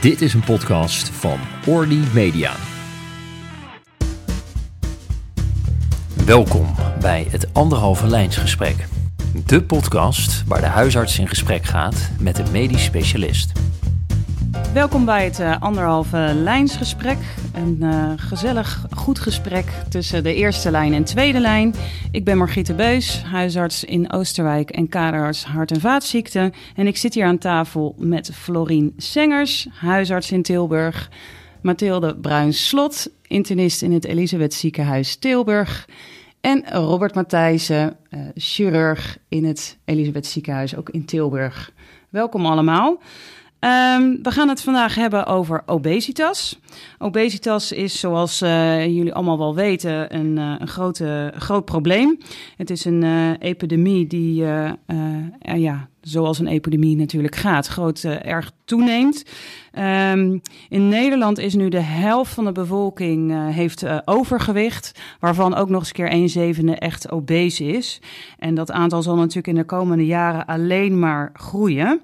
Dit is een podcast van Orly Media. Welkom bij het Anderhalve Lijnsgesprek. De podcast waar de huisarts in gesprek gaat met een medisch specialist. Welkom bij het uh, anderhalve lijnsgesprek. Een uh, gezellig, goed gesprek tussen de eerste lijn en tweede lijn. Ik ben Margriete Beus, huisarts in Oosterwijk en kaderarts hart- en vaatziekten. En ik zit hier aan tafel met Florien Sengers, huisarts in Tilburg. Mathilde Bruin-Slot, internist in het Elisabeth Ziekenhuis Tilburg. En Robert Matthijssen, uh, chirurg in het Elisabeth Ziekenhuis, ook in Tilburg. Welkom allemaal. Um, we gaan het vandaag hebben over obesitas. Obesitas is, zoals uh, jullie allemaal wel weten, een, uh, een grote, groot probleem. Het is een uh, epidemie die, ja, zoals een epidemie natuurlijk gaat, groot erg toeneemt. Um, in Nederland is nu de helft van de bevolking heeft overgewicht, waarvan ook nog eens keer een zevende echt obese is. En dat aantal zal natuurlijk in de komende jaren alleen maar groeien.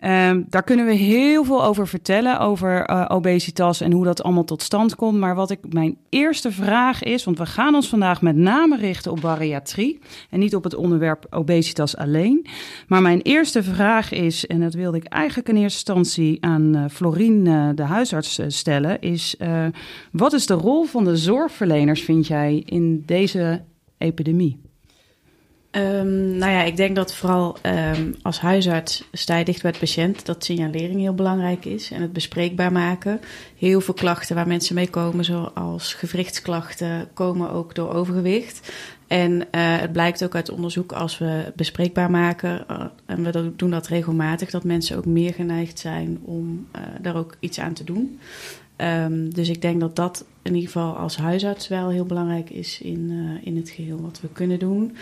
Um, daar kunnen we heel veel over vertellen, over uh, obesitas en hoe dat allemaal tot stand komt. Maar wat ik mijn eerste vraag is, want we gaan ons vandaag met name richten op bariatrie en niet op het onderwerp obesitas alleen. Maar mijn eerste vraag is, en dat wilde ik eigenlijk in eerste instantie aan uh, Florien, uh, de huisarts, stellen, is wat is de rol van de zorgverleners, vind jij, in deze epidemie? Um, nou ja, ik denk dat vooral um, als huisarts sta je dicht bij het patiënt, dat signalering heel belangrijk is en het bespreekbaar maken. Heel veel klachten waar mensen mee komen, zoals gewrichtsklachten, komen ook door overgewicht. En uh, het blijkt ook uit onderzoek als we bespreekbaar maken, uh, en we doen dat regelmatig, dat mensen ook meer geneigd zijn om uh, daar ook iets aan te doen. Um, dus ik denk dat dat in ieder geval als huisarts wel heel belangrijk is in, in het geheel wat we kunnen doen.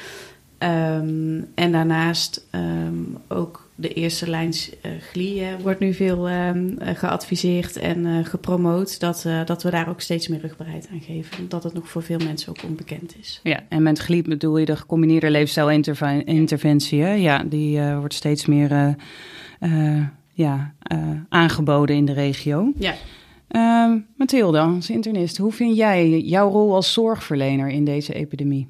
Um, en daarnaast um, ook de eerste lijns uh, glie uh, wordt nu veel um, geadviseerd en uh, gepromoot. Dat, dat we daar ook steeds meer rugbaarheid aan geven. Omdat het nog voor veel mensen ook onbekend is. Ja, en met glie bedoel je de gecombineerde leefstijlinterventie. Hè? Ja, die wordt steeds meer ja, aangeboden in de regio. Ja. Mathilde, als internist, hoe vind jij jouw rol als zorgverlener in deze epidemie?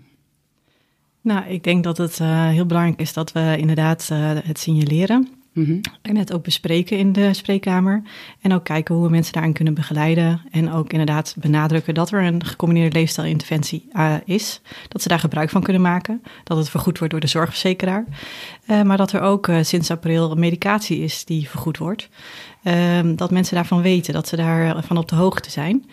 Nou, ik denk dat het uh, heel belangrijk is dat we inderdaad uh, het signaleren. Mm-hmm. En het ook bespreken in de spreekkamer. En ook kijken hoe we mensen daarin kunnen begeleiden. En ook inderdaad benadrukken dat er een gecombineerde leefstijlinterventie uh, is. Dat ze daar gebruik van kunnen maken. Dat het vergoed wordt door de zorgverzekeraar. maar dat er ook sinds april medicatie is die vergoed wordt. Ehm, dat mensen daarvan weten, dat ze daarvan op de hoogte zijn.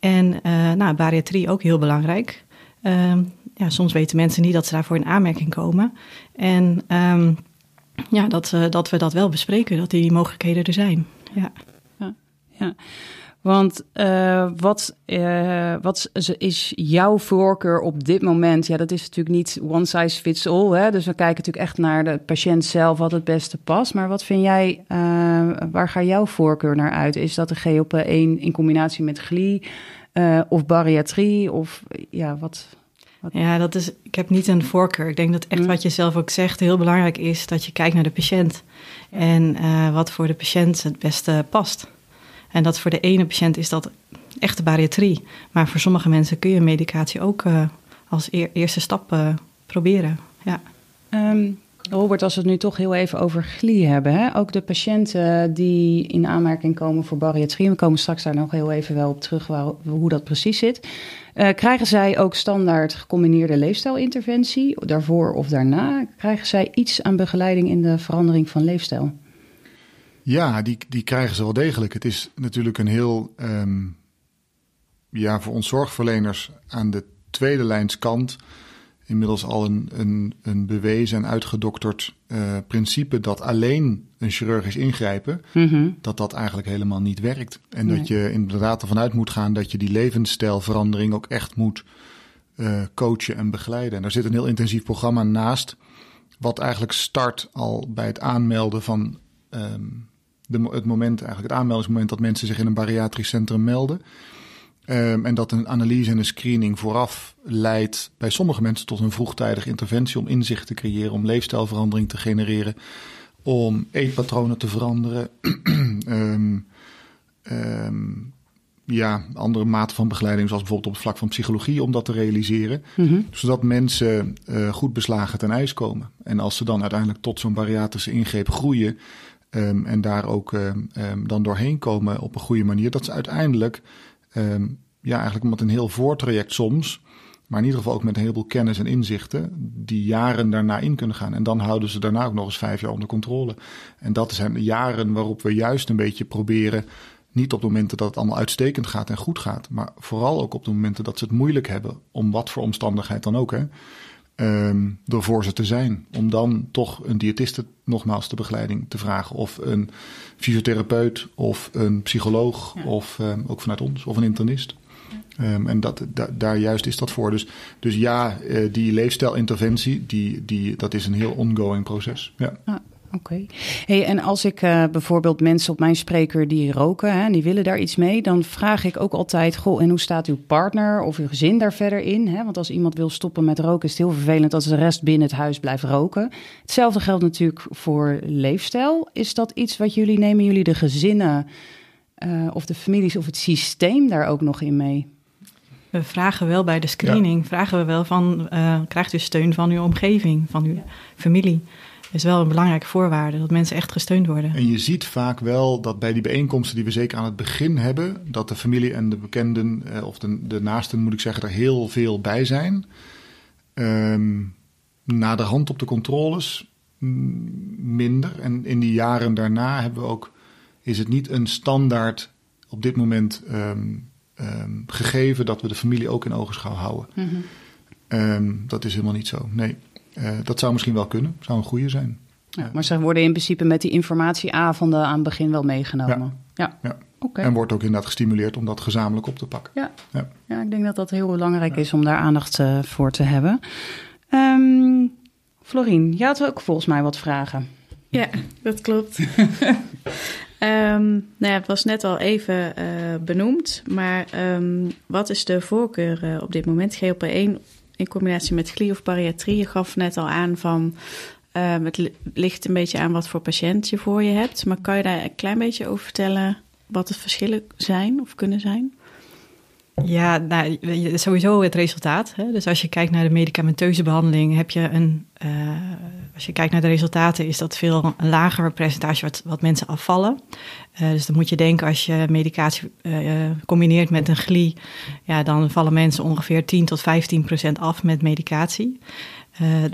En nou, bariatrie ook heel belangrijk. Um, ja, soms weten mensen niet dat ze daarvoor in aanmerking komen. En um, ja, dat, uh, dat we dat wel bespreken, dat die mogelijkheden er zijn. Ja. ja, ja. Want uh, wat, uh, wat is jouw voorkeur op dit moment? Ja, dat is natuurlijk niet one size fits all. Hè? Dus we kijken natuurlijk echt naar de patiënt zelf, wat het beste past. Maar wat vind jij, waar gaat jouw voorkeur naar uit? Is dat de GLP-1 in combinatie met glie of bariatrie? Of ja, wat... Ja, dat is, ik heb niet een voorkeur. Ik denk dat echt mm. wat je zelf ook zegt heel belangrijk is dat je kijkt naar de patiënt. En uh, wat voor de patiënt het beste past. En dat voor de ene patiënt is dat echte bariatrie. Maar voor sommige mensen kun je medicatie ook uh, als eer, eerste stap proberen. Ja. Um, Robert, als we het nu toch heel even over glie hebben. Hè? Ook de patiënten die in aanmerking komen voor bariatrie, we komen straks daar nog heel even wel op terug waar, hoe dat precies zit. Uh, krijgen zij ook standaard gecombineerde leefstijlinterventie, daarvoor of daarna? Krijgen zij iets aan begeleiding in de verandering van leefstijl? Ja, die, die krijgen ze wel degelijk. Het is natuurlijk een heel, um, ja, voor ons zorgverleners aan de tweede lijnskant inmiddels al een, een, een bewezen en uitgedokterd uh, principe dat alleen een chirurgisch ingrijpen, mm-hmm. dat dat eigenlijk helemaal niet werkt. En nee. dat je inderdaad ervan uit moet gaan dat je die levensstijlverandering ook echt moet uh, coachen en begeleiden. En daar zit een heel intensief programma naast, wat eigenlijk start al bij het aanmelden van um, de, het moment, eigenlijk het aanmeldingsmoment dat mensen zich in een bariatrisch centrum melden. Um, en dat een analyse en een screening vooraf leidt bij sommige mensen tot een vroegtijdige interventie om inzicht te creëren, om leefstijlverandering te genereren, om eetpatronen te veranderen, um, ehm, ja, andere maten van begeleiding, zoals bijvoorbeeld op het vlak van psychologie, om dat te realiseren. Mhm. Zodat mensen uh, goed beslagen ten ijs komen. En als ze dan uiteindelijk tot zo'n bariatrische ingreep groeien en daar ook dan doorheen komen op een goede manier, dat ze uiteindelijk, ja, eigenlijk met een heel voortraject soms, maar in ieder geval ook met een heleboel kennis en inzichten, die jaren daarna in kunnen gaan. En dan houden ze daarna ook nog eens vijf jaar onder controle. En dat zijn de jaren waarop we juist een beetje proberen niet op de momenten dat het allemaal uitstekend gaat en goed gaat, maar vooral ook op de momenten dat ze het moeilijk hebben, om wat voor omstandigheid dan ook, hè, um, door voor ze te zijn. Om dan toch een diëtiste nogmaals de begeleiding te vragen, of een fysiotherapeut, of een psycholoog, of um, ook vanuit ons, of een internist. Um, en dat, daar juist is dat voor. Dus, dus ja, uh, die leefstijlinterventie, die, die, dat is een heel ongoing proces. Ja. Oké. Hey, en als ik uh, bijvoorbeeld mensen op mijn spreker die roken hè, en die willen daar iets mee, dan vraag ik ook altijd: Goh, en hoe staat uw partner of uw gezin daar verder in? Hè? Want als iemand wil stoppen met roken, is het heel vervelend als de rest binnen het huis blijft roken. Hetzelfde geldt natuurlijk voor leefstijl. Is dat iets wat jullie nemen, jullie de gezinnen uh, of de families of het systeem daar ook nog in mee? We vragen wel bij de screening, ja. vragen we wel van, uh, krijgt u steun van uw omgeving, van uw familie? Is wel een belangrijke voorwaarde, dat mensen echt gesteund worden. En je ziet vaak wel dat bij die bijeenkomsten die we zeker aan het begin hebben, dat de familie en de bekenden, eh, of de, de naasten moet ik zeggen, er heel veel bij zijn. Um, na de hand op de controles minder. En in die jaren daarna hebben we ook, is het niet een standaard op dit moment um, um, gegeven dat we de familie ook in ogenschouw houden. Mm -hmm. dat is helemaal niet zo. Nee. Uh, dat zou misschien wel kunnen, zou een goede zijn. Ja, maar ze worden in principe met die informatieavonden aan het begin wel meegenomen. Ja. ja. Okay. En wordt ook inderdaad gestimuleerd om dat gezamenlijk op te pakken. Ja, ja. ja ik denk dat dat heel belangrijk is om daar aandacht uh, voor te hebben. Um, Florien, jij had ook volgens mij wat vragen. Ja, dat klopt. um, nou ja, het was net al even uh, benoemd, maar um, wat is de voorkeur uh, op dit moment? GLP-1 in combinatie met glie of bariatrie. Je gaf net al aan van uh, het ligt een beetje aan wat voor patiënt je voor je hebt. Maar kan je daar een klein beetje over vertellen wat de verschillen zijn of kunnen zijn? Ja, nou, sowieso het resultaat. Hè? Dus als je kijkt naar de medicamenteuze behandeling, heb je een. Uh, als je kijkt naar de resultaten, is dat veel een lager percentage wat, wat mensen afvallen. Uh, dus dan moet je denken, als je medicatie uh, combineert met een glie, ja, dan vallen mensen ongeveer 10 tot 15 procent af met medicatie.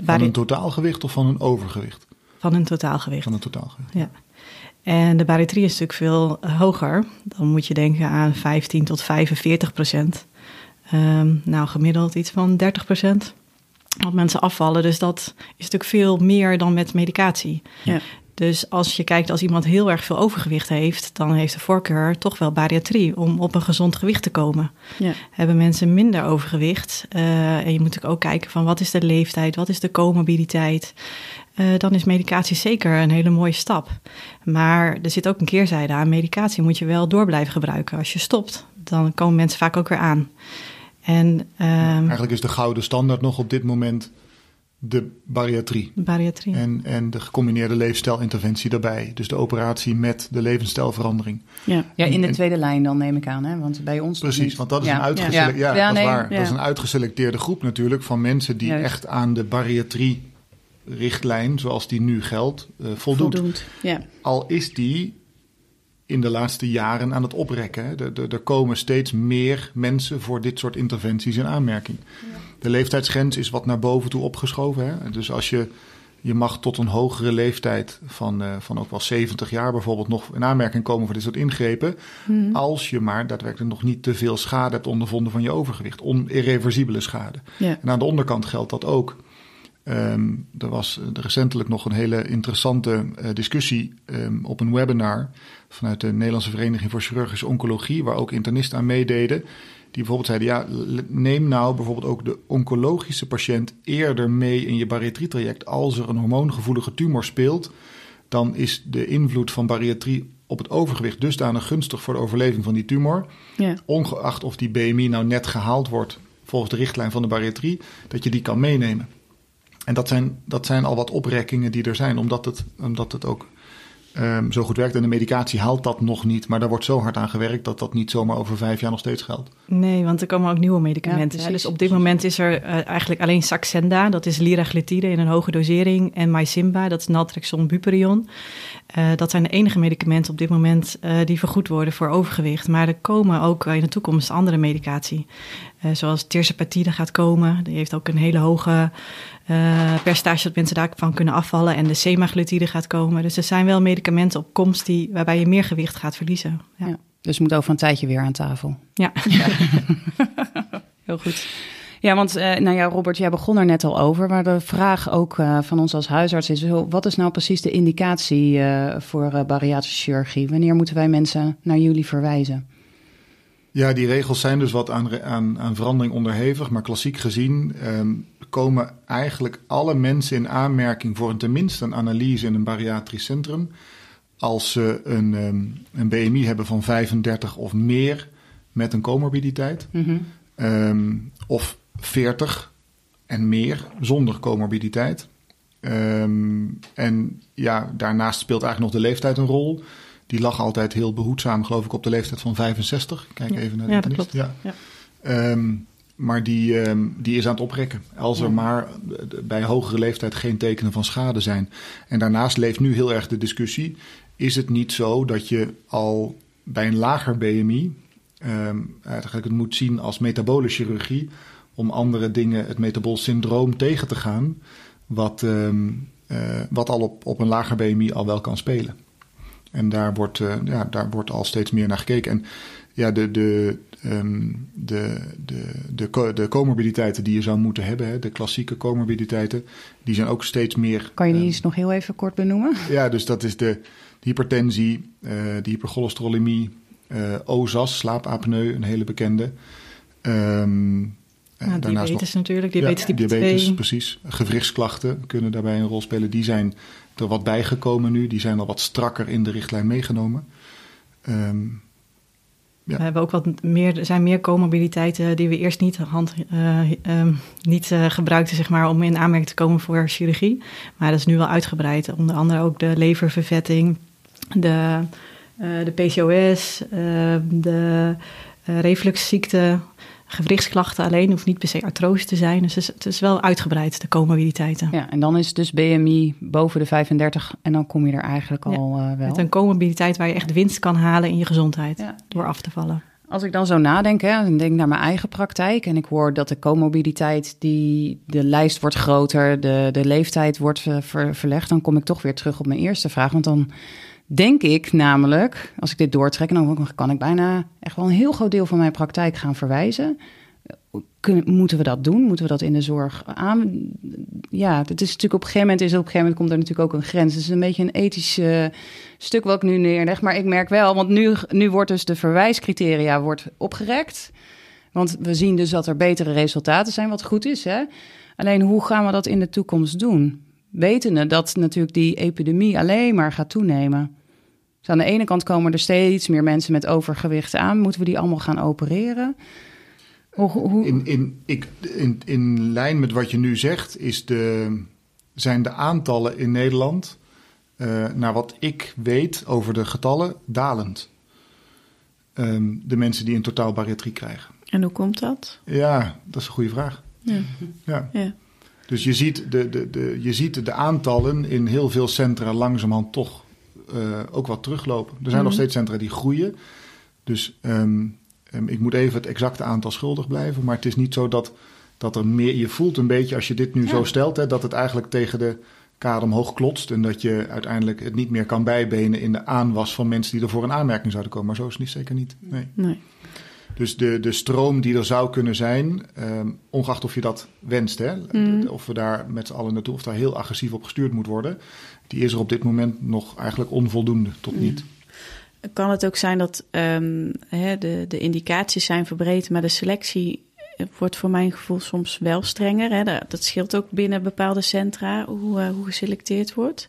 van een totaalgewicht of van een overgewicht? Van een totaalgewicht. Van een totaalgewicht. Ja. En de bariatrie is natuurlijk veel hoger. Dan moet je denken aan 15 tot 45 procent. Um, nou, gemiddeld iets van 30 procent. Wat mensen afvallen. Dus dat is natuurlijk veel meer dan met medicatie. Ja. Dus als je kijkt, als iemand heel erg veel overgewicht heeft, dan heeft de voorkeur toch wel bariatrie om op een gezond gewicht te komen. Ja. Hebben mensen minder overgewicht, uh, en je moet natuurlijk ook kijken van wat is de leeftijd, wat is de comorbiditeit, uh, dan is medicatie zeker een hele mooie stap. Maar er zit ook een keerzijde aan. Medicatie moet je wel door blijven gebruiken. Als je stopt, dan komen mensen vaak ook weer aan. En, um, Eigenlijk is de gouden standaard nog op dit moment de bariatrie. Bariatrie. En, en de gecombineerde leefstijlinterventie daarbij. Dus de operatie met de levensstijlverandering. Ja, ja in de tweede lijn dan neem ik aan, hè? want bij ons. Precies, want dat is, een, uitgesele ja. Ja, dat waar. Dat is een uitgeselecteerde groep natuurlijk van mensen die Juist. echt aan de bariatrie richtlijn, zoals die nu geldt, uh, voldoet. voldoet ja. Al is die in de laatste jaren aan het oprekken. Er komen steeds meer mensen voor dit soort interventies in aanmerking. Ja. De leeftijdsgrens is wat naar boven toe opgeschoven. Hè? Dus als je, je mag tot een hogere leeftijd van, uh, van ook wel 70 jaar bijvoorbeeld nog in aanmerking komen voor dit soort ingrepen. Hmm. Als je maar daadwerkelijk nog niet te veel schade hebt ondervonden van je overgewicht. Onirreversibele schade. Ja. En aan de onderkant geldt dat ook. Um, er was recentelijk nog een hele interessante uh, discussie um, op een webinar vanuit de Nederlandse Vereniging voor Chirurgische Oncologie, waar ook internisten aan meededen. Die bijvoorbeeld zeiden: ja, neem nou bijvoorbeeld ook de oncologische patiënt eerder mee in je bariatrietraject. Als er een hormoongevoelige tumor speelt, dan is de invloed van bariatrie op het overgewicht dusdanig gunstig voor de overleving van die tumor. Ja. Ongeacht of die BMI nou net gehaald wordt volgens de richtlijn van de bariatrie, dat je die kan meenemen. En dat zijn, dat zijn al wat oprekkingen die er zijn, omdat het, omdat het ook um, zo goed werkt. En de medicatie haalt dat nog niet. Maar daar wordt zo hard aan gewerkt dat dat niet zomaar over vijf jaar nog steeds geldt. Nee, want er komen ook nieuwe medicamenten. dus op dit moment is er uh, eigenlijk alleen Saxenda, dat is liraglutide in een hoge dosering. En Mysimba, dat is naltrexon buprion. Uh, dat zijn de enige medicamenten op dit moment uh, die vergoed worden voor overgewicht. Maar er komen ook in de toekomst andere medicatie. zoals tirzepatide gaat komen. Die heeft ook een hele hoge uh, percentage dat mensen daarvan kunnen afvallen. En de semaglutide gaat komen. Dus er zijn wel medicamenten op komst die, waarbij je meer gewicht gaat verliezen. Ja. ja dus moet over een tijdje weer aan tafel. Ja. Heel goed. Ja, want uh, nou ja, Robert, jij begon er net al over. Maar de vraag ook uh, van ons als huisarts is: wat is nou precies de indicatie uh, voor bariatrische chirurgie? Wanneer moeten wij mensen naar jullie verwijzen? Ja, die regels zijn dus wat aan, aan, aan verandering onderhevig. Maar klassiek gezien um, komen eigenlijk alle mensen in aanmerking voor een tenminste een analyse in een bariatrisch centrum. Als ze een, um, een BMI hebben van 35 of meer met een comorbiditeit. Mm -hmm. um, of 40 en meer zonder comorbiditeit. en ja, daarnaast speelt eigenlijk nog de leeftijd een rol. Die lag altijd heel behoedzaam, geloof ik, op de leeftijd van 65. Kijk even naar de Ja, dat klopt. Ja. ja. Um, maar die, um, die is aan het oprekken. Als er maar bij hogere leeftijd geen tekenen van schade zijn. En daarnaast leeft nu heel erg de discussie: is het niet zo dat je al bij een lager BMI eigenlijk het moet zien als metabole chirurgie om andere dingen, het metabol syndroom tegen te gaan, wat, um, uh, wat al op, op een lager BMI al wel kan spelen. En daar wordt, uh, ja, daar wordt al steeds meer naar gekeken. En ja, de, de, um, de, de, de, de comorbiditeiten die je zou moeten hebben, hè, de klassieke comorbiditeiten, die zijn ook steeds meer. Kan je die um, eens nog heel even kort benoemen? Ja, dus dat is de, hypertensie, uh, de hypercholesterolemie, uh, OZAS, slaapapneu, een hele bekende. Um, nou, diabetes nog, natuurlijk, diabetes ja, type diabetes, 2. precies. Gewrichtsklachten kunnen daarbij een rol spelen. Die zijn er wat bijgekomen nu. Die zijn al wat strakker in de richtlijn meegenomen. Um, ja. We hebben ook wat meer, er zijn meer comorbiditeiten die we eerst niet, hand, uh, uh, niet uh, gebruikten zeg maar, om in aanmerking te komen voor chirurgie. Maar dat is nu wel uitgebreid. Onder andere ook de leververvetting, de, de PCOS, de refluxziekte, gewrichtsklachten alleen. Hoeft niet per se artrose te zijn. Dus het is, het is wel uitgebreid, de comorbiditeiten. Ja, en dan is dus BMI boven de 35 en dan kom je er eigenlijk ja, al uh, wel. Met een comorbiditeit waar je echt winst kan halen in je gezondheid ja. door af te vallen. Als ik dan zo nadenk, hè, en denk naar mijn eigen praktijk... en ik hoor dat de comorbiditeit, die, de lijst wordt groter... de, de leeftijd wordt ver, verlegd... dan kom ik toch weer terug op mijn eerste vraag. Want dan denk ik namelijk, als ik dit doortrek, dan kan ik bijna echt wel een heel groot deel van mijn praktijk gaan verwijzen. Kunnen, moeten we dat doen? Moeten we dat in de zorg aan? Ja, het is natuurlijk op een gegeven moment is op een gegeven moment komt er natuurlijk ook een grens. Het is een beetje een ethisch stuk wat ik nu neerleg. Maar ik merk wel, want nu, nu wordt dus de verwijscriteria wordt opgerekt. Want we zien dus dat er betere resultaten zijn, wat goed is. Hè? Alleen hoe gaan we dat in de toekomst doen? Wetende dat natuurlijk die epidemie alleen maar gaat toenemen. Dus aan de ene kant komen er steeds meer mensen met overgewicht aan. Moeten we die allemaal gaan opereren? Hoe, hoe... In, in, ik, in, in lijn met wat je nu zegt, is de, zijn de aantallen in Nederland, uh, naar wat ik weet over de getallen, dalend. Um, de mensen die een totaal bariatrie krijgen. En hoe komt dat? Ja, dat is een goede vraag. Ja. ja. ja. Dus je ziet de, de, de, je ziet de aantallen in heel veel centra langzamerhand toch ook wat teruglopen. Er zijn mm-hmm. nog steeds centra die groeien. Dus um, um, ik moet even het exacte aantal schuldig blijven. Maar het is niet zo dat, dat er meer. Je voelt een beetje als je dit nu ja. zo stelt, hè, dat het eigenlijk tegen de kade omhoog klotst. En dat je uiteindelijk het niet meer kan bijbenen in de aanwas van mensen die er voor een aanmerking zouden komen. Maar zo is het niet, zeker niet. Nee. nee. Dus de, de stroom die er zou kunnen zijn, um, ongeacht of je dat wenst, hè, mm. of we daar met z'n allen naartoe, of daar heel agressief op gestuurd moet worden, die is er op dit moment nog eigenlijk onvoldoende tot mm. niet. Kan het ook zijn dat um, hè, de, de indicaties zijn verbreed, maar de selectie wordt voor mijn gevoel soms wel strenger. Hè? Dat, dat scheelt ook binnen bepaalde centra hoe, uh, hoe geselecteerd wordt.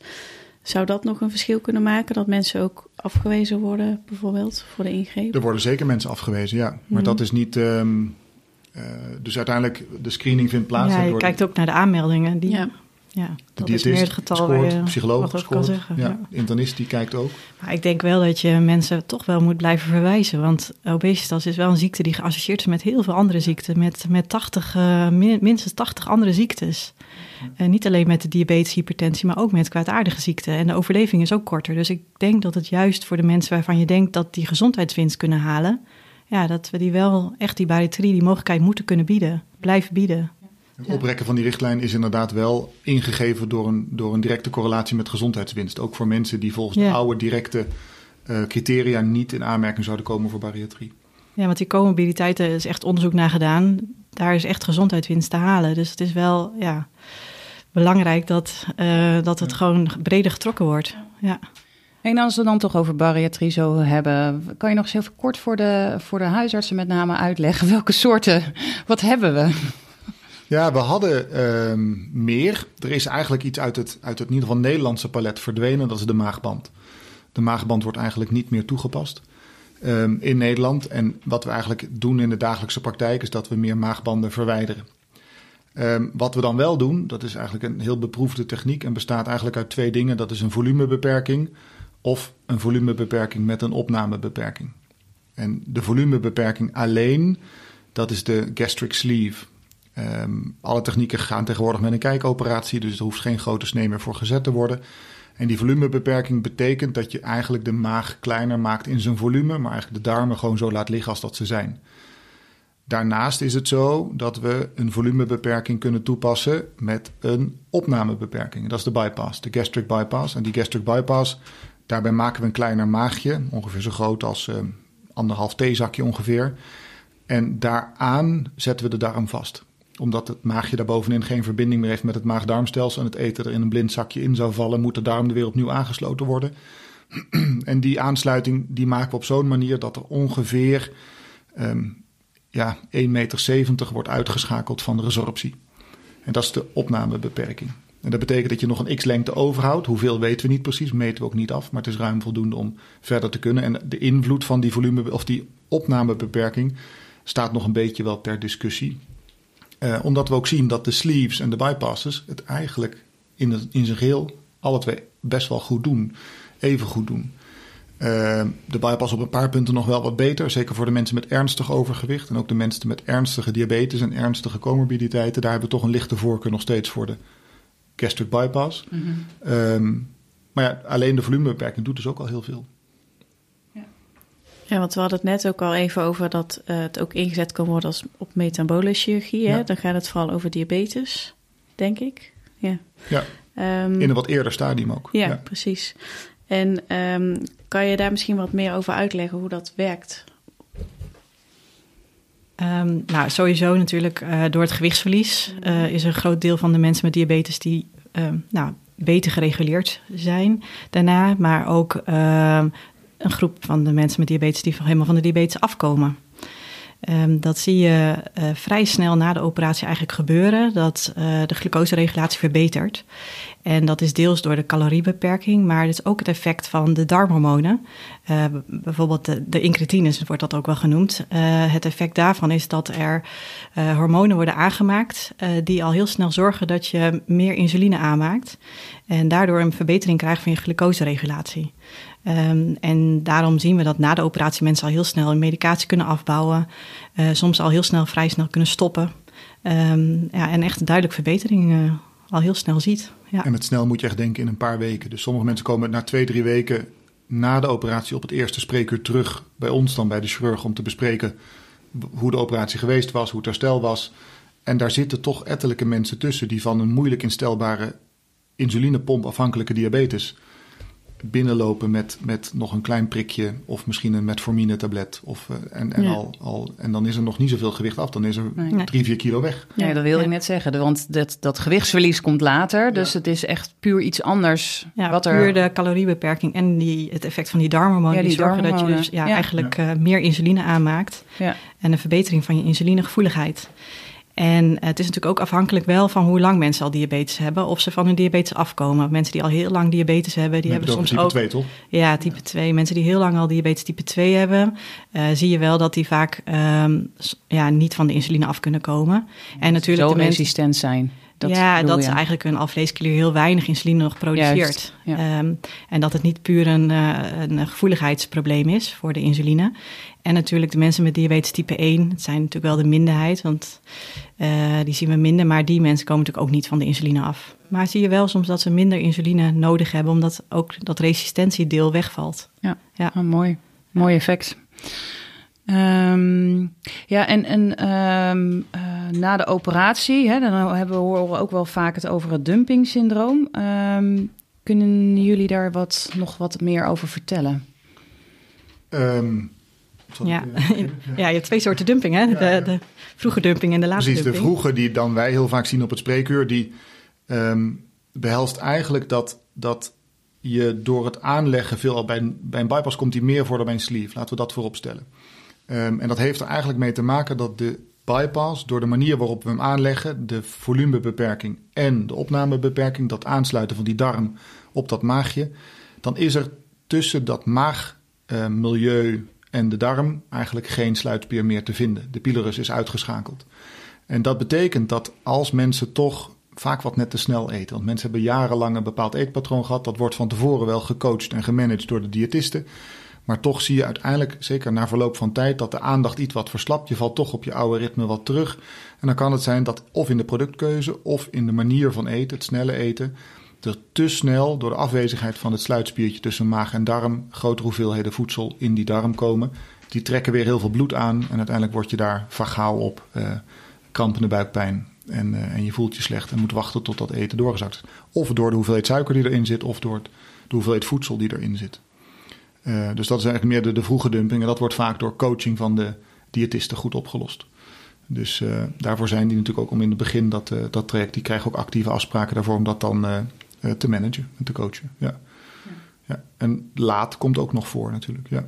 Zou dat nog een verschil kunnen maken? Dat mensen ook afgewezen worden, bijvoorbeeld, voor de ingreep? Er worden zeker mensen afgewezen, ja. Maar mm. dat is niet. Um, uh, dus uiteindelijk, de screening vindt plaats. Ja, je kijkt ook naar de aanmeldingen. Die, ja. Ja, dat is meer het getal scoort, waar psycholoog wat kan zeggen. Ja, Ja. internist die kijkt ook. Maar ik denk wel dat je mensen toch wel moet blijven verwijzen. Want obesitas is wel een ziekte die geassocieerd is met heel veel andere ziekten. Met, met 80, eh, min- minstens 80 andere ziektes. En niet alleen met de diabetes, hypertensie, maar ook met kwaadaardige ziekten. En de overleving is ook korter. Dus ik denk dat het juist voor de mensen waarvan je denkt dat die gezondheidswinst kunnen halen. Ja, dat we die wel echt die bariatrie, die mogelijkheid moeten kunnen bieden. Blijven bieden. Het oprekken van die richtlijn is inderdaad wel ingegeven door een, door een directe correlatie met gezondheidswinst. Ook voor mensen die volgens de oude directe eh, criteria niet in aanmerking zouden komen voor bariatrie. Ja, want die comorbiditeit, er is echt onderzoek naar gedaan. Daar is echt gezondheidswinst te halen. Dus het is wel ja, belangrijk dat, eh, dat het gewoon breder getrokken wordt. Ja. En als we dan toch over bariatrie zo hebben, kan je nog eens even kort voor de, voor de huisartsen met name uitleggen welke soorten, wat hebben we? Ja, we hadden ehm, meer. Er is eigenlijk iets uit het, uit het in ieder geval Nederlandse palet verdwenen. Dat is de maagband. De maagband wordt eigenlijk niet meer toegepast ehm, in Nederland. En wat we eigenlijk doen in de dagelijkse praktijk is dat we meer maagbanden verwijderen. Ehm, wat we dan wel doen, dat is eigenlijk een heel beproefde techniek en bestaat eigenlijk uit twee dingen. Dat is een volumebeperking of een volumebeperking met een opnamebeperking. En de volumebeperking alleen, dat is de gastric sleeve. Ehm, alle technieken gaan tegenwoordig met een kijkoperatie, dus er hoeft geen grote snee meer voor gezet te worden. En die volumebeperking betekent dat je eigenlijk de maag kleiner maakt in zijn volume, maar eigenlijk de darmen gewoon zo laat liggen als dat ze zijn. Daarnaast is het zo dat we een volumebeperking kunnen toepassen met een opnamebeperking. Dat is de bypass, de gastric bypass. En die gastric bypass, daarbij maken we een kleiner maagje, ongeveer zo groot als eh, anderhalf theezakje ongeveer. En daaraan zetten we de darm vast omdat het maagje daarbovenin geen verbinding meer heeft met het maag-darmstelsel en het eten er in een blind zakje in zou vallen, moet de darm er weer opnieuw aangesloten worden. en die aansluiting die maken we op zo'n manier dat er ongeveer ehm, ja, 1,70 meter wordt uitgeschakeld van de resorptie. En dat is de opnamebeperking. En dat betekent dat je nog een x-lengte overhoudt. Hoeveel weten we niet precies, meten we ook niet af, maar het is ruim voldoende om verder te kunnen. En de invloed van die volume of die opnamebeperking staat nog een beetje wel ter discussie. Uh, omdat we ook zien dat de sleeves en de bypasses het eigenlijk in, het, in zijn geheel alle twee best wel goed doen. Even goed doen. Uh, de bypass op een paar punten nog wel wat beter. Zeker voor de mensen met ernstig overgewicht. En ook de mensen met ernstige diabetes en ernstige comorbiditeiten. Daar hebben we toch een lichte voorkeur nog steeds voor de gastric bypass. Mm -hmm. um, maar ja, alleen de volumebeperking doet dus ook al heel veel. Ja, want we hadden het net ook al even over dat uh, het ook ingezet kan worden als op metabole chirurgie. Hè? Ja. Dan gaat het vooral over diabetes, denk ik. Ja, ja. Um, in een wat eerder stadium ook. Ja, ja. precies. En um, kan je daar misschien wat meer over uitleggen hoe dat werkt? Um, nou, sowieso natuurlijk uh, door het gewichtsverlies uh, is een groot deel van de mensen met diabetes die nou, beter gereguleerd zijn daarna, maar ook een groep van de mensen met diabetes die helemaal van de diabetes afkomen. Um, dat zie je uh, vrij snel na de operatie eigenlijk gebeuren, dat uh, de glucoseregulatie verbetert. En dat is deels door de caloriebeperking, maar het is ook het effect van de darmhormonen. Uh, bijvoorbeeld de, de incretines wordt dat ook wel genoemd. het effect daarvan is dat er hormonen worden aangemaakt die al heel snel zorgen dat je meer insuline aanmaakt. En daardoor een verbetering krijgt van je glucoseregulatie. Um, en daarom zien we dat na de operatie mensen al heel snel hun medicatie kunnen afbouwen. Soms al heel snel, vrij snel kunnen stoppen. Um, ja, en echt een duidelijke verbetering al heel snel ziet. En met snel moet je echt denken in een paar weken. Dus sommige mensen komen na twee, drie weken na de operatie op het eerste spreekuur terug bij ons dan bij de chirurg om te bespreken hoe de operatie geweest was, hoe het herstel was. En daar zitten toch ettelijke mensen tussen die van een moeilijk instelbare insulinepomp afhankelijke diabetes binnenlopen met, met nog een klein prikje of misschien een metformine tablet. Of, uh, en, en, ja. al, al, en dan is er nog niet zoveel gewicht af, dan is er nee. drie, vier kilo weg. Ja, dat wilde ja. ik net zeggen, want dat, dat gewichtsverlies komt later. Dus ja. het is echt puur iets anders. Ja, wat puur er... de caloriebeperking en die, het effect van die darmhormonen. Ja, die, die zorgen dat je dus ja, eigenlijk uh, meer insuline aanmaakt. En een verbetering van je insulinegevoeligheid. En het is natuurlijk ook afhankelijk wel van hoe lang mensen al diabetes hebben, of ze van hun diabetes afkomen. Mensen die al heel lang diabetes hebben, die hebben soms type ook. 2, toch? Ja, type ja. 2. Mensen die heel lang al diabetes type 2 hebben, uh, zie je wel dat die vaak um, ja, niet van de insuline af kunnen komen. En natuurlijk. Zo de resistent zijn. Dat ja, dat je. eigenlijk een alvleesklier heel weinig insuline nog produceert. Juist, ja. Ehm, en dat het niet puur een, uh, een gevoeligheidsprobleem is voor de insuline. En natuurlijk de mensen met diabetes type 1, het zijn natuurlijk wel de minderheid, want uh, die zien we minder. Maar die mensen komen natuurlijk ook niet van de insuline af. Maar zie je wel soms dat ze minder insuline nodig hebben, omdat ook dat resistentiedeel wegvalt. Ja, ja. Oh, mooi. Mooi effect. Um, ja, en, en um, uh, na de operatie, hè, dan hebben we, horen we ook wel vaak het over het dumping-syndroom. Um, kunnen jullie daar wat, nog wat meer over vertellen? ja. ja, je hebt twee soorten dumping, hè? De, de vroege dumping en de late Precies, dumping. de vroege die dan wij heel vaak zien op het spreekuur, die behelst eigenlijk dat, dat je door het aanleggen, veel bij een, bij een bypass komt die meer voor dan bij een sleeve. Laten we dat voorop stellen. Um, en dat heeft er eigenlijk mee te maken dat de bypass, door de manier waarop we hem aanleggen, de volumebeperking en de opnamebeperking, dat aansluiten van die darm op dat maagje, dan is er tussen dat maagmilieu uh, en de darm eigenlijk geen sluitspier meer te vinden. De pylorus is uitgeschakeld. En dat betekent dat als mensen toch vaak wat net te snel eten, want mensen hebben jarenlang een bepaald eetpatroon gehad, dat wordt van tevoren wel gecoacht en gemanaged door de diëtisten. Maar toch zie je uiteindelijk, zeker na verloop van tijd, dat de aandacht iets wat verslapt. Je valt toch op je oude ritme wat terug. En dan kan het zijn dat of in de productkeuze of in de manier van eten, het snelle eten, er te snel door de afwezigheid van het sluitspiertje tussen maag en darm grote hoeveelheden voedsel in die darm komen. Die trekken weer heel veel bloed aan en uiteindelijk word je daar vagaal op, uh, krampende buikpijn. En, uh, en je voelt je slecht en moet wachten tot dat eten doorgezakt is. Of door de hoeveelheid suiker die erin zit, of door de hoeveelheid voedsel die erin zit. Uh, dus dat is eigenlijk meer de, de, vroege dumping. En dat wordt vaak door coaching van de diëtisten goed opgelost. Dus uh, daarvoor zijn die natuurlijk ook om in het begin dat, uh, dat traject, die krijgen ook actieve afspraken daarvoor om dat dan te managen en te coachen. Ja. Ja. ja. En laat komt ook nog voor natuurlijk. Ja.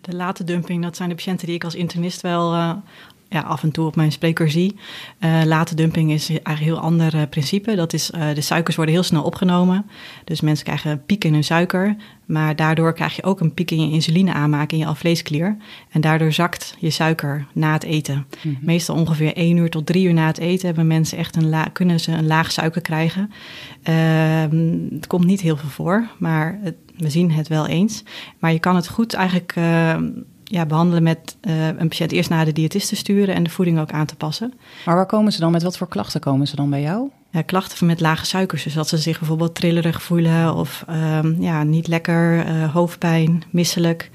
De late dumping, dat zijn de patiënten die ik als internist wel ja, af en toe op mijn spreker zie. Uh, late dumping is eigenlijk een heel ander uh, principe. Dat is, uh, de suikers worden heel snel opgenomen. Dus mensen krijgen een piek in hun suiker. Maar daardoor krijg je ook een piek in je insuline aanmaken in je alvleesklier. En daardoor zakt je suiker na het eten. -hmm. Meestal ongeveer 1 uur tot 3 uur na het eten hebben mensen echt een la- kunnen ze een laag suiker krijgen. Ehm, het komt niet heel veel voor, maar het, we zien het wel eens. Maar je kan het goed eigenlijk ja, behandelen met uh, een patiënt eerst naar de diëtist te sturen en de voeding ook aan te passen. Maar waar komen ze dan? Met wat voor klachten komen ze dan bij jou? Ja, klachten met lage suikers. Dus dat ze zich bijvoorbeeld trillerig voelen of um, ja, niet lekker, uh, hoofdpijn, misselijk.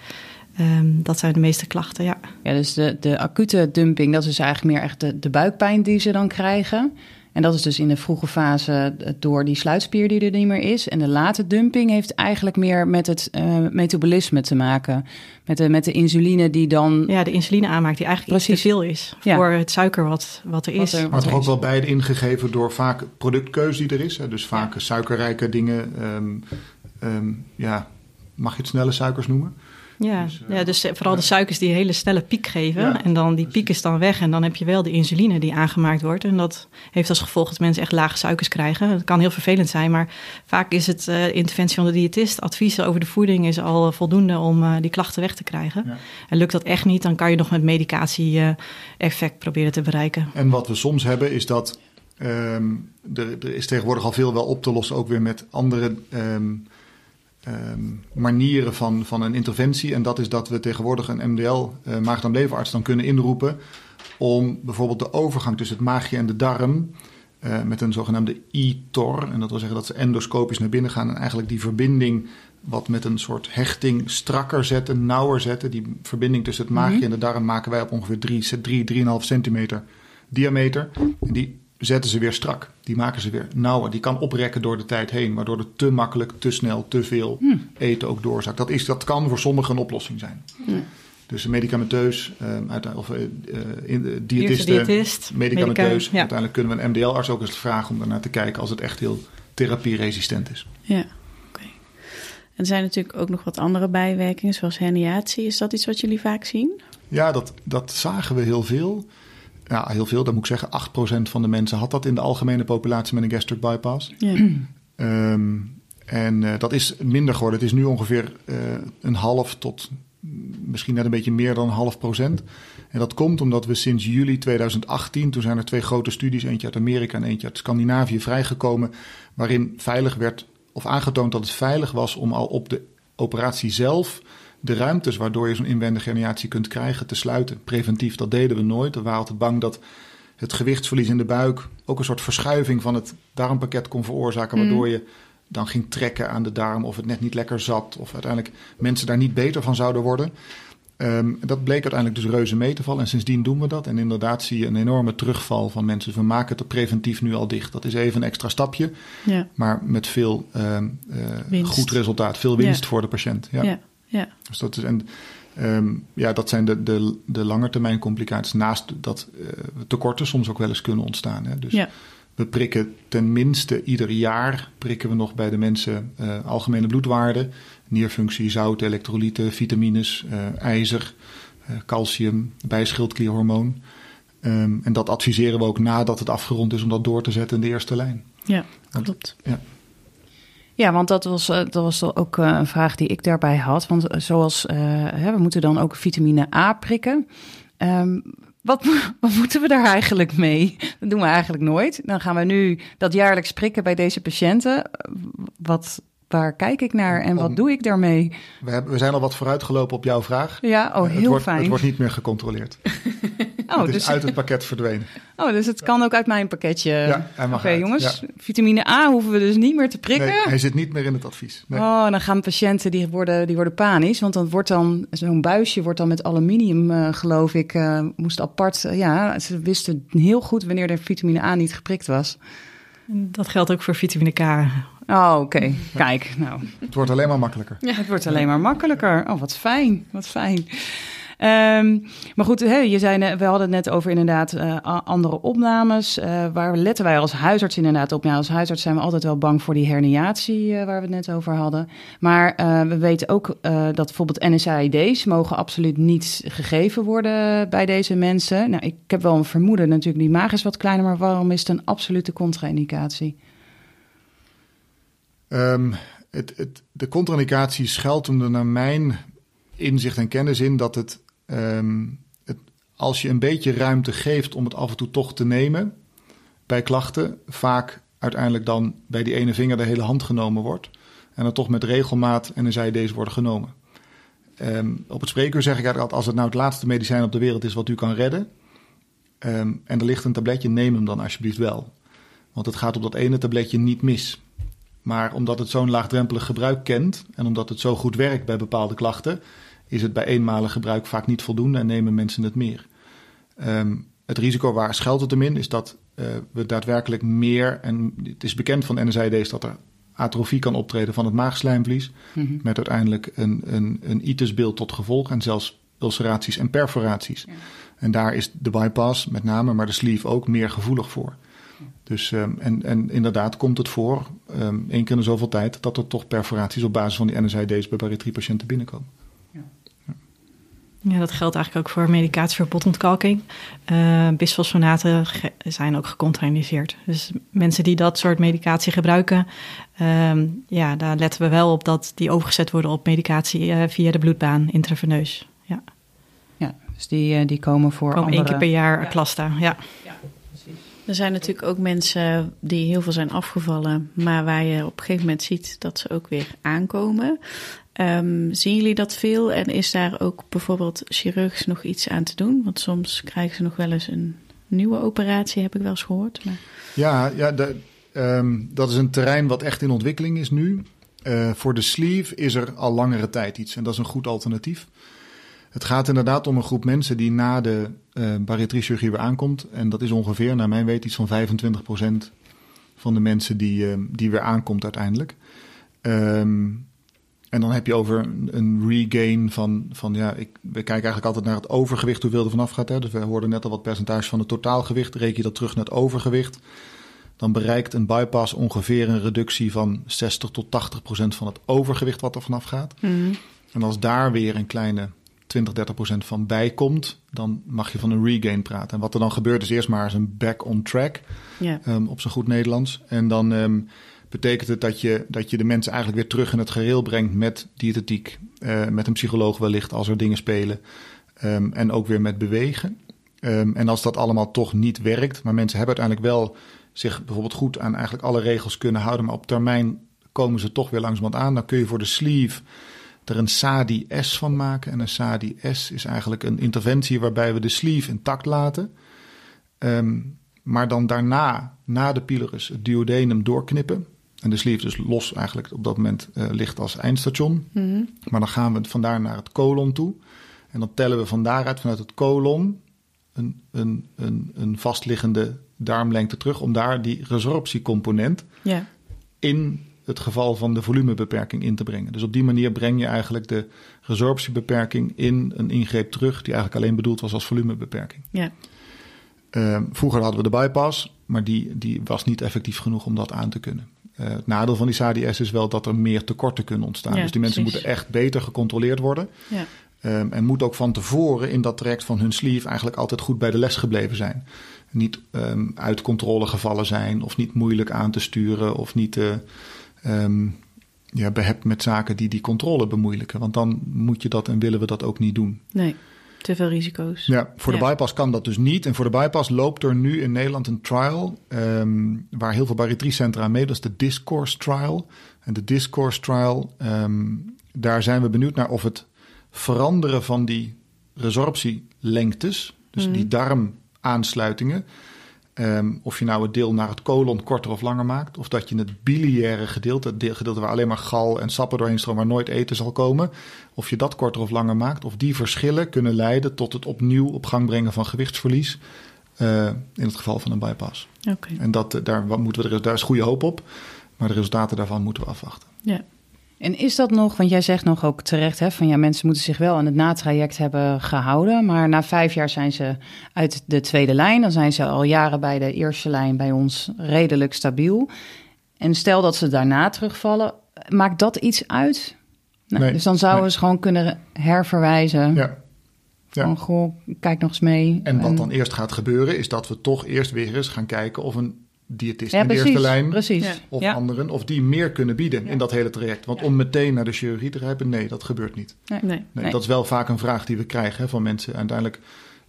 Um, dat zijn de meeste klachten, ja. Ja, dus de, de acute dumping, dat is eigenlijk meer echt de, de buikpijn die ze dan krijgen. En dat is dus in de vroege fase door die sluitspier die er niet meer is. En de late dumping heeft eigenlijk meer met het uh, metabolisme te maken. Met de, met de insuline die dan... Ja, de insuline aanmaakt die eigenlijk Precies. te veel is ja. voor het suiker wat, wat er is. Wat er, wat maar toch ook wel beide ingegeven door vaak productkeuze die er is. Hè? Dus vaak ja. suikerrijke dingen. Um, um, ja, mag je het snelle suikers noemen? Ja, dus, uh, ja, dus vooral de suikers die een hele snelle piek geven. Ja, en dan die piek is dan weg. En dan heb je wel de insuline die aangemaakt wordt. En dat heeft als gevolg dat mensen echt lage suikers krijgen. Dat kan heel vervelend zijn. Maar vaak is het uh, interventie van de diëtist. Adviezen over de voeding is al voldoende om uh, die klachten weg te krijgen. Ja. En lukt dat echt niet, dan kan je nog met medicatie effect proberen te bereiken. En wat we soms hebben is dat... Um, er, er, is tegenwoordig al veel wel op te lossen. Ook weer met andere... Um, Um, manieren van, van een interventie. En dat is dat we tegenwoordig een MDL, uh, maag-darm-leverarts, dan kunnen inroepen. om bijvoorbeeld de overgang tussen het maagje en de darm. Uh, met een zogenaamde e-tor. En dat wil zeggen dat ze endoscopisch naar binnen gaan. en eigenlijk die verbinding. wat met een soort hechting strakker zetten, nauwer zetten. Die verbinding tussen het maagje mm -hmm. en de darm maken wij op ongeveer 3, 3,5 centimeter diameter. En die zetten ze weer strak. Die maken ze weer nauwer. Die kan oprekken door de tijd heen, waardoor het te makkelijk, te snel, te veel hmm. eten ook doorzakt. Dat, is, dat kan voor sommigen een oplossing zijn. Dus medicamenteus, uh, of uh, in, uh, diëtisten, diëtist, medicamenteus. Ja. Uiteindelijk kunnen we een MDL-arts ook eens vragen om daarnaar te kijken als het echt heel therapieresistent is. Ja, oké. Okay. En er zijn natuurlijk ook nog wat andere bijwerkingen, zoals herniatie. Is dat iets wat jullie vaak zien? Ja, dat, dat zagen we heel veel ja, heel veel, dan moet ik zeggen, 8% van de mensen had dat in de algemene populatie met een gastric bypass. Ja. Um, en uh, dat is minder geworden. Het is nu ongeveer uh, een half tot misschien net een beetje meer dan een half procent. En dat komt omdat we sinds juli 2018, toen zijn er twee grote studies, eentje uit Amerika en eentje uit Scandinavië, vrijgekomen, waarin veilig werd of aangetoond dat het veilig was om al op de operatie zelf de ruimtes waardoor je zo'n inwendige herniatie kunt krijgen te sluiten. Preventief, dat deden we nooit. We waren altijd bang dat het gewichtsverlies in de buik ook een soort verschuiving van het darmpakket kon veroorzaken, Mm. waardoor je dan ging trekken aan de darm of het net niet lekker zat of uiteindelijk mensen daar niet beter van zouden worden. Ehm, dat bleek uiteindelijk dus reuze mee te vallen en sindsdien doen we dat. En inderdaad zie je een enorme terugval van mensen. We maken het preventief nu al dicht. Dat is even een extra stapje, Ja, maar met veel ehm, eh, goed resultaat. Veel winst Ja. voor de patiënt. Ja. ja, ja. Dus dat, is, en, ehm, ja, dat zijn de, de, de langetermijn complicaties. Naast dat eh, tekorten soms ook wel eens kunnen ontstaan. Hè. Dus Ja. we prikken ten minste ieder jaar prikken we nog bij de mensen eh, algemene bloedwaarden, nierfunctie, zout, elektrolyten, vitamines, eh, ijzer, calcium, bijschildklierhormoon. Ehm, en dat adviseren we ook nadat het afgerond is om dat door te zetten in de eerste lijn. ja klopt. Ja, want dat was, eh, dat was ook eh, een vraag die ik daarbij had. Want eh, zoals we moeten dan ook vitamine A prikken. Ehm, wat, wat moeten we daar eigenlijk mee? Dat doen we eigenlijk nooit. Dan gaan we nu dat jaarlijks prikken bij deze patiënten. Wat, waar kijk ik naar en wat Om- doe ik daarmee? We, hebben, we zijn al wat vooruitgelopen op jouw vraag. Ja, oh, het, heel wordt, fijn. het wordt niet meer gecontroleerd. oh, het is dus, uit het pakket verdwenen. oh, dus het kan ook uit mijn pakketje. Ja, hij mag Oké, uit, jongens. ja. Vitamine A hoeven we dus niet meer te prikken. Nee, hij zit niet meer in het advies. Nee. Oh, en dan gaan patiënten die worden, die worden panisch. Want dan wordt dan zo'n buisje wordt dan met aluminium, eh, geloof ik, eh, moest apart. eh, ja, ze wisten heel goed wanneer de vitamine A niet geprikt was. Dat geldt ook voor vitamine K. Oh, oké. Kijk, nou, Het wordt alleen maar makkelijker. het wordt alleen maar makkelijker. Oh, wat fijn, wat fijn. Ehm, maar goed, je zei, we hadden het net over inderdaad eh, andere opnames. Eh, waar letten wij als huisarts inderdaad op? Ja, als huisarts zijn we altijd wel bang voor die herniatie eh, waar we het net over hadden. Maar we weten ook dat bijvoorbeeld NSAID's mogen absoluut niet gegeven worden bij deze mensen. Nou, ik heb wel een vermoeden natuurlijk, die maag is wat kleiner, maar waarom is het een absolute contra-indicatie? Ehm, het, de contraindicatie schuilt hem naar mijn inzicht en kennis in dat het, ehm, als je een beetje ruimte geeft om het af en toe toch te nemen bij klachten, vaak uiteindelijk dan bij die ene vinger de hele hand genomen wordt. En dan toch met regelmaat en dan zij deze worden genomen. Ehm, op het spreekuur zeg ik altijd, als het nou het laatste medicijn op de wereld is wat u kan redden, ehm, en er ligt een tabletje, neem hem dan alsjeblieft wel. Want het gaat op dat ene tabletje niet mis. Maar omdat het zo'n laagdrempelig gebruik kent en omdat het zo goed werkt bij bepaalde klachten, is het bij eenmalig gebruik vaak niet voldoende en nemen mensen het meer. Ehm, het risico waar schuilt het hem in, is dat eh, we daadwerkelijk meer, en het is bekend van NSAID's dat er atrofie kan optreden van het maagslijmvlies, Mhm. met uiteindelijk een, een, een itisbeeld tot gevolg en zelfs ulceraties en perforaties. En daar is de bypass met name, maar de sleeve ook, meer gevoelig voor. Dus, ehm, en, en inderdaad komt het voor, ehm één keer in zoveel tijd, dat er toch perforaties op basis van die NSAID's bij bariatriepatiënten binnenkomen. Ja, dat geldt eigenlijk ook voor medicatie voor botontkalking. Uh, bisfosfonaten zijn ook gecontraindiceerd. Dus mensen die dat soort medicatie gebruiken, ehm, ja, daar letten we wel op dat die overgezet worden op medicatie eh, via de bloedbaan, intraveneus. Ja, Ja, dus die, eh, die komen voor gewoon andere... één keer per jaar Ja. Klasta. Ja. Er zijn natuurlijk ook mensen die heel veel zijn afgevallen, maar waar je op een gegeven moment ziet dat ze ook weer aankomen. Ehm, zien jullie dat veel en is daar ook bijvoorbeeld chirurgisch nog iets aan te doen? Want soms krijgen ze nog wel eens een nieuwe operatie, heb ik wel eens gehoord. Maar... Ja, ja ehm, dat is een terrein wat echt in ontwikkeling is nu. Uh, voor de sleeve is er al langere tijd iets en dat is een goed alternatief. Het gaat inderdaad om een groep mensen die na de uh, bariatriechirurgie weer aankomt. En dat is ongeveer, naar mijn weet, iets van 25% van de mensen die, uh, die weer aankomt uiteindelijk. Um, en dan heb je over een regain van, van ja, ik, we kijken eigenlijk altijd naar het overgewicht, hoeveel er vanaf gaat. Hè? Dus we hoorden net al wat percentage van het totaalgewicht. Reken je dat terug naar het overgewicht. Dan bereikt een bypass ongeveer een reductie van 60 tot 80 procent van het overgewicht wat er vanaf gaat. Mm. En als daar weer een kleine 20, 30 procent van bijkomt, dan mag je van een regain praten. En wat er dan gebeurt is eerst maar eens een back on track, um, op zijn goed Nederlands. En dan um, betekent het dat je, dat je de mensen eigenlijk weer terug in het gereel brengt met diëtetiek, uh, met een psycholoog wellicht als er dingen spelen. Um, en ook weer met bewegen. Um, en als dat allemaal toch niet werkt, maar mensen hebben uiteindelijk wel zich bijvoorbeeld goed aan eigenlijk alle regels kunnen houden, maar op termijn komen ze toch weer langzamerhand aan. Dan kun je voor de sleeve er een SADI-S van maken. En een SADI-S is eigenlijk een interventie waarbij we de sleeve intact laten. Um, maar dan daarna, na de pylorus, het duodenum doorknippen. En de sleeve dus los eigenlijk op dat moment uh, ligt als eindstation. Mm -hmm. Maar dan gaan we vandaar naar het colon toe. En dan tellen we van daaruit vanuit het colon een, een, een, een vastliggende darmlengte terug... om daar die resorptiecomponent ja. in het geval van de volumebeperking in te brengen. Dus op die manier breng je eigenlijk de resorptiebeperking in een ingreep terug... die eigenlijk alleen bedoeld was als volumebeperking. Ja. Uh, vroeger hadden we de bypass, maar die, die was niet effectief genoeg om dat aan te kunnen. Uh, het nadeel van die SADS is wel dat er meer tekorten kunnen ontstaan. Ja, dus die mensen precies. moeten echt beter gecontroleerd worden. Ja. Um, en moet ook van tevoren in dat traject van hun sleeve eigenlijk altijd goed bij de les gebleven zijn. Niet um, uit controle gevallen zijn of niet moeilijk aan te sturen of niet uh, um, ja, behept met zaken die die controle bemoeilijken. Want dan moet je dat en willen we dat ook niet doen. Nee, te veel risico's. Ja, voor de Ja. bypass kan dat dus niet. En voor de bypass loopt er nu in Nederland een trial um, waar heel veel bariatriecentra aan mee. Dat is de Discourse Trial. En de Discourse Trial, um, daar zijn we benieuwd naar of het veranderen van die resorptielengtes, dus Mhm. die darmaansluitingen, um, of je nou het deel naar het colon korter of langer maakt, of dat je het biliaire gedeelte, het deel- gedeelte waar alleen maar gal en sappen doorheen stromen, waar nooit eten zal komen, of je dat korter of langer maakt, of die verschillen kunnen leiden tot het opnieuw op gang brengen van gewichtsverlies. uh, in het geval van een bypass. Oké. En dat, eh, daar, wat moeten we, daar is goede hoop op, maar de resultaten daarvan moeten we afwachten. Ja. En is dat nog, want jij zegt nog ook terecht, hè, van ja, mensen moeten zich wel aan het natraject hebben gehouden. Maar na vijf jaar zijn ze uit de tweede lijn. Dan zijn ze al jaren bij de eerste lijn bij ons redelijk stabiel. En stel dat ze daarna terugvallen, maakt dat iets uit? Nou, Nee, dus dan zouden nee. we ze gewoon kunnen herverwijzen. Ja. Ja. Van, goh, kijk nog eens mee. En wat dan eerst gaat gebeuren, is dat we toch eerst weer eens gaan kijken of een diëtist Ja, in de precies. eerste lijn precies. Ja. of Ja. anderen, of die meer kunnen bieden in dat hele traject. Want om meteen naar de chirurgie te grijpen, nee, dat gebeurt niet. Nee. Nee, Nee. Dat is wel vaak een vraag die we krijgen hè, van mensen. Uiteindelijk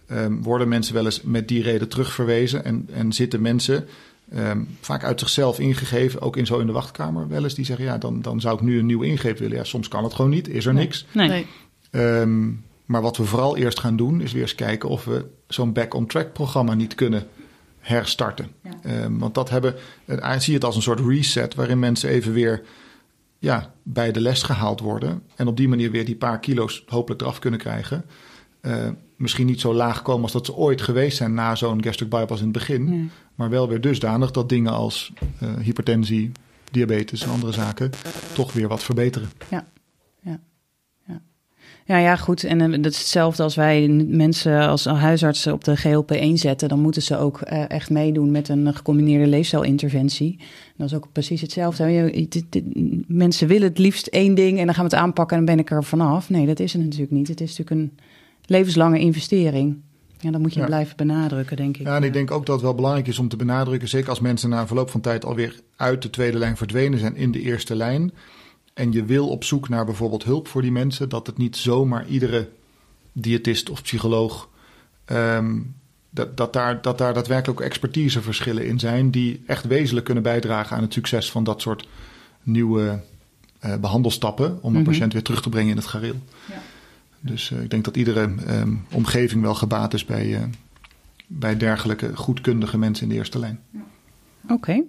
ehm, worden mensen wel eens met die reden terugverwezen en, en zitten mensen ehm, vaak uit zichzelf ingegeven, ook in zo in de wachtkamer wel eens, die zeggen ja, dan, dan zou ik nu een nieuwe ingreep willen. Ja, soms kan het gewoon niet, is er niks. Nee. Nee. Ehm, maar wat we vooral eerst gaan doen, is weer eens kijken of we zo'n back-on-track programma niet kunnen herstarten. Ehm, want dat hebben, eh, zie je het als een soort reset, waarin mensen even weer ja, bij de les gehaald worden. En op die manier weer die paar kilo's hopelijk eraf kunnen krijgen. Eh, misschien niet zo laag komen als dat ze ooit geweest zijn na zo'n gastric bypass in het begin. Maar wel weer dusdanig dat dingen als eh, hypertensie, diabetes en andere zaken toch weer wat verbeteren. Ja, ja, goed. En eh, dat is hetzelfde als wij mensen als huisartsen op de GLP-1 zetten. Dan moeten ze ook eh, echt meedoen met een gecombineerde leefstijlinterventie. En dat is ook precies hetzelfde. Je- je- dit- dit- Mensen willen het liefst één ding en dan gaan we het aanpakken en dan ben ik er vanaf. Nee, dat is het natuurlijk niet. Het is natuurlijk een levenslange investering. Ja, dat moet je Ja. blijven benadrukken, denk ik. Ja, en ik denk ook dat het wel belangrijk is om te benadrukken, zeker als mensen na verloop van tijd alweer uit de tweede lijn verdwenen zijn in de eerste lijn. En je wil op zoek naar bijvoorbeeld hulp voor die mensen, dat het niet zomaar iedere diëtist of psycholoog. ehm, dat, dat, daar, dat daar daadwerkelijk ook expertiseverschillen in zijn, die echt wezenlijk kunnen bijdragen aan het succes van dat soort nieuwe eh, behandelstappen. om een Mhm. patiënt weer terug te brengen in het gareel. Dus eh, ik denk dat iedere ehm, omgeving wel gebaat is bij, eh, bij dergelijke goedkundige mensen in de eerste lijn. Oké.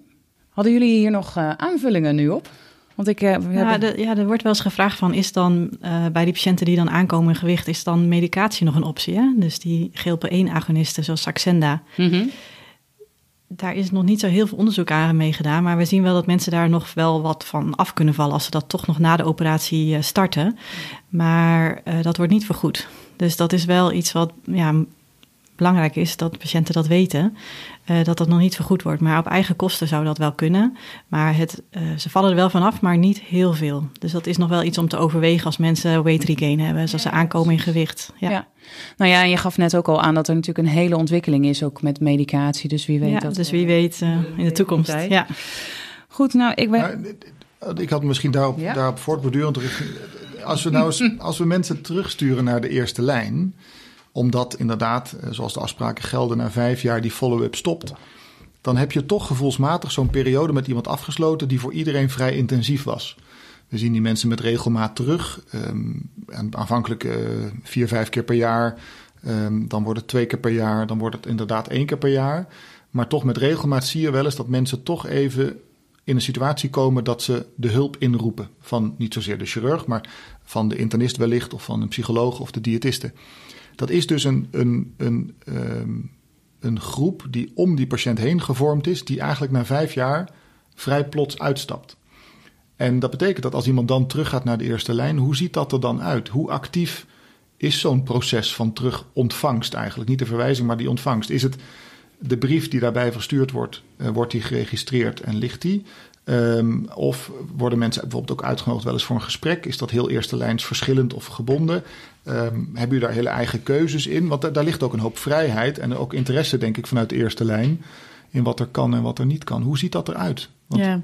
Hadden jullie hier nog aanvullingen nu op? Want ik... eh, Ja, de- ja, er wordt wel eens gevraagd van, is dan eh, bij die patiënten die dan aankomen in gewicht, is dan medicatie nog een optie? Hè? Dus die GLP-1-agonisten zoals Saxenda, Mhm. daar is nog niet zo heel veel onderzoek aan mee gedaan, maar we zien wel dat mensen daar nog wel wat van af kunnen vallen als ze dat toch nog na de operatie eh, starten. Maar dat wordt niet vergoed. Dus dat is wel iets wat ja, belangrijk is, dat patiënten dat weten, eh, dat dat nog niet vergoed wordt. Maar op eigen kosten zou dat wel kunnen. Maar het, eh, ze vallen er wel vanaf, maar niet heel veel. Dus dat is nog wel iets om te overwegen als mensen weight regain hebben, zoals ze aankomen in gewicht. Ja. Ja. Nou ja, en je gaf net ook al aan dat er natuurlijk een hele ontwikkeling is, ook met medicatie. Dus wie weet Ja, dat. dus wie weet eh, in de toekomst. Ja. Goed, nou, ik ben... Nou, ik had misschien daarop, ja? daarop voortbordurend... Als we, nou eens, als we mensen terugsturen naar de eerste lijn... omdat inderdaad, eh, zoals de afspraken gelden... na vijf jaar die follow-up stopt... dan heb je toch gevoelsmatig zo'n periode met iemand afgesloten... die voor iedereen vrij intensief was. We zien die mensen met regelmaat terug. Um, aanvankelijk uh, vier, vijf keer per jaar... Um, dan wordt het twee keer per jaar, dan wordt het inderdaad één keer per jaar. Maar toch met regelmaat zie je wel eens dat mensen toch even in een situatie komen dat ze de hulp inroepen. Van niet zozeer de chirurg, maar van de internist wellicht, of van een psycholoog of de diëtiste. Dat is dus een, een, een, um, een groep die om die patiënt heen gevormd is, die eigenlijk na vijf jaar vrij plots uitstapt. En dat betekent dat als iemand dan teruggaat naar de eerste lijn, hoe ziet dat er dan uit? Hoe actief is zo'n proces van terugontvangst eigenlijk? Niet de verwijzing, maar die ontvangst. Is het de brief die daarbij verstuurd wordt, uh, wordt die geregistreerd en ligt die? Um, of worden mensen bijvoorbeeld ook uitgenodigd wel eens voor een gesprek? Is dat heel eerste lijns verschillend of gebonden? Um, hebben jullie daar hele eigen keuzes in? Want daar ligt ook een hoop vrijheid en ook interesse, denk ik, vanuit de eerste lijn in wat er kan en wat er niet kan. Hoe ziet dat eruit? Want... Ja.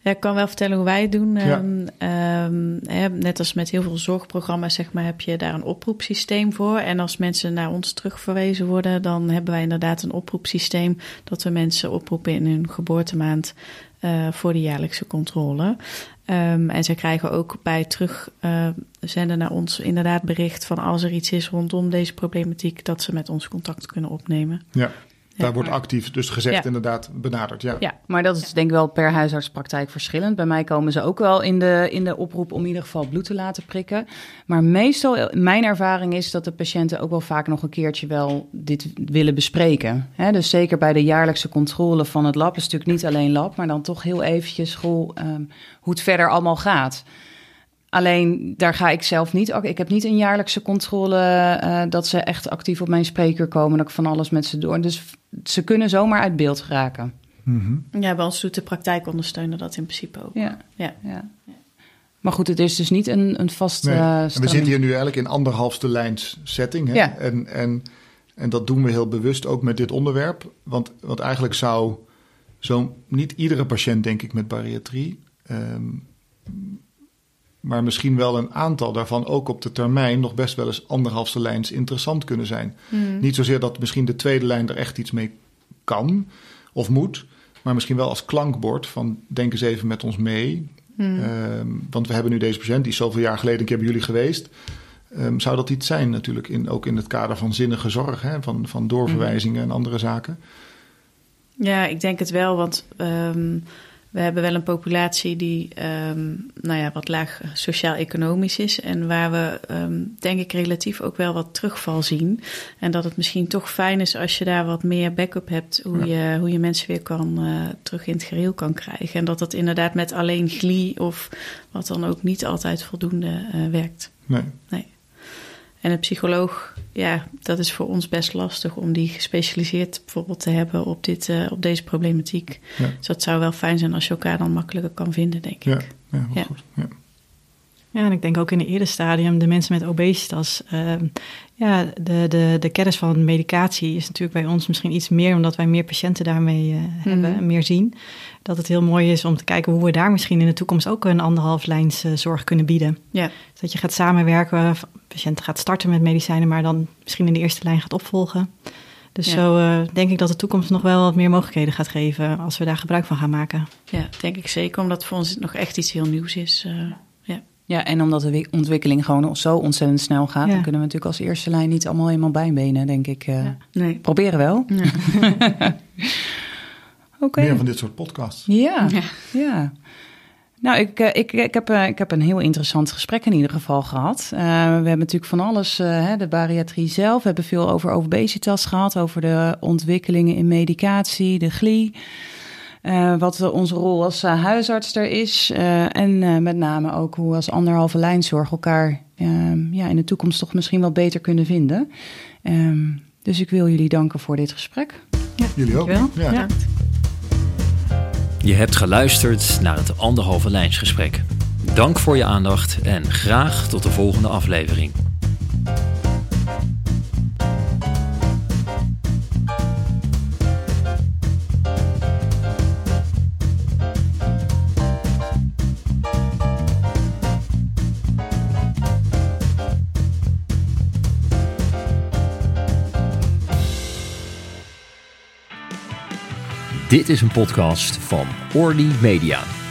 ja, ik kan wel vertellen hoe wij het doen. Ja. Um, um, net als met heel veel zorgprogramma's, zeg maar, heb je daar een oproepsysteem voor. En als mensen naar ons terugverwezen worden, dan hebben wij inderdaad een oproepsysteem dat we mensen oproepen in hun geboortemaand uh, voor de jaarlijkse controle. Um, en ze krijgen ook bij terugzenden naar ons inderdaad bericht van als er iets is rondom deze problematiek, dat ze met ons contact kunnen opnemen. Ja. Daar wordt actief, dus gezegd inderdaad, benaderd. Ja. ja, maar dat is denk ik wel per huisartspraktijk verschillend. Bij mij komen ze ook wel in de, in de oproep om in ieder geval bloed te laten prikken. Maar meestal, mijn ervaring is dat de patiënten ook wel vaak nog een keertje wel dit willen bespreken. dus zeker bij de jaarlijkse controle van het lab, is natuurlijk niet alleen lab, maar dan toch heel eventjes goh, um, hoe het verder allemaal gaat. Alleen daar ga ik zelf niet. Ik heb niet een jaarlijkse controle uh, dat ze echt actief op mijn spreker komen. Dat ik van alles met ze door. Dus ze kunnen zomaar uit beeld geraken. Mm -hmm. Ja, bij ons doet de praktijk ondersteunen dat in principe ook. Ja. ja. ja. Maar goed, het is dus niet een, een vast. Nee. Uh, we zitten hier nu eigenlijk in anderhalfste lijns setting. Hè? Ja. En, en, en dat doen we heel bewust ook met dit onderwerp. Want, want eigenlijk zou zo niet iedere patiënt, denk ik, met bariatrie. Um, maar misschien wel een aantal daarvan ook op de termijn nog best wel eens anderhalfste lijns interessant kunnen zijn. Mm. Niet zozeer dat misschien de tweede lijn er echt iets mee kan of moet, maar misschien wel als klankbord van denk eens even met ons mee. Mm. Um, want we hebben nu deze patiënt, die is zoveel jaar geleden een keer bij jullie geweest. Um, zou dat iets zijn natuurlijk, in, ook in het kader van zinnige zorg, hè, van, van doorverwijzingen mm. en andere zaken? Ja, ik denk het wel, want... Um, we hebben wel een populatie die um, nou ja, wat laag sociaal-economisch is. En waar we um, denk ik relatief ook wel wat terugval zien. En dat het misschien toch fijn is als je daar wat meer backup hebt. Hoe, ja. je, hoe je mensen weer kan, uh, terug in het gereel kan krijgen. En dat dat inderdaad met alleen glie of wat dan ook niet altijd voldoende uh, werkt. Nee. nee. En een psycholoog, ja, dat is voor ons best lastig om die gespecialiseerd bijvoorbeeld te hebben op, dit, uh, op deze problematiek. Ja. Dus dat zou wel fijn zijn als je elkaar dan makkelijker kan vinden, denk ik. Ja, ja. goed. Ja. Ja, en ik denk ook in het eerste stadium, de mensen met obesitas. Uh, ja, de, de, de kennis van medicatie is natuurlijk bij ons misschien iets meer, omdat wij meer patiënten daarmee uh, mm. hebben en meer zien. Dat het heel mooi is om te kijken hoe we daar misschien in de toekomst ook een anderhalf lijns uh, zorg kunnen bieden. Ja. Dat je gaat samenwerken, patiënt gaat starten met medicijnen, maar dan misschien in de eerste lijn gaat opvolgen. Dus ja. zo uh, denk ik dat de toekomst nog wel wat meer mogelijkheden gaat geven als we daar gebruik van gaan maken. Ja, denk ik zeker, omdat voor ons nog echt iets heel nieuws is. Uh, ja. en omdat de ontwikkeling gewoon zo ontzettend snel gaat, ja. dan kunnen we natuurlijk als eerste lijn niet allemaal eenmaal bijbenen, denk ik. Ja. nee. Proberen wel. Ja. okay. Meer van dit soort podcasts. Ja, ja. ja. Nou, ik, ik, ik, heb, ik heb een heel interessant gesprek in ieder geval gehad. Uh, we hebben natuurlijk van alles, uh, de bariatrie zelf. We hebben veel over obesitas gehad, over de ontwikkelingen in medicatie, de GLI. Uh, wat onze rol als huisarts er is. en met name ook hoe we als anderhalve lijnzorg elkaar ehm, ja, in de toekomst toch misschien wel beter kunnen vinden. Um, dus ik wil jullie danken voor dit gesprek. Ja, jullie ook. Ja. ja. Je hebt geluisterd naar het anderhalve lijnsgesprek. Dank voor je aandacht en graag tot de volgende aflevering. Dit is een podcast van Orly Media.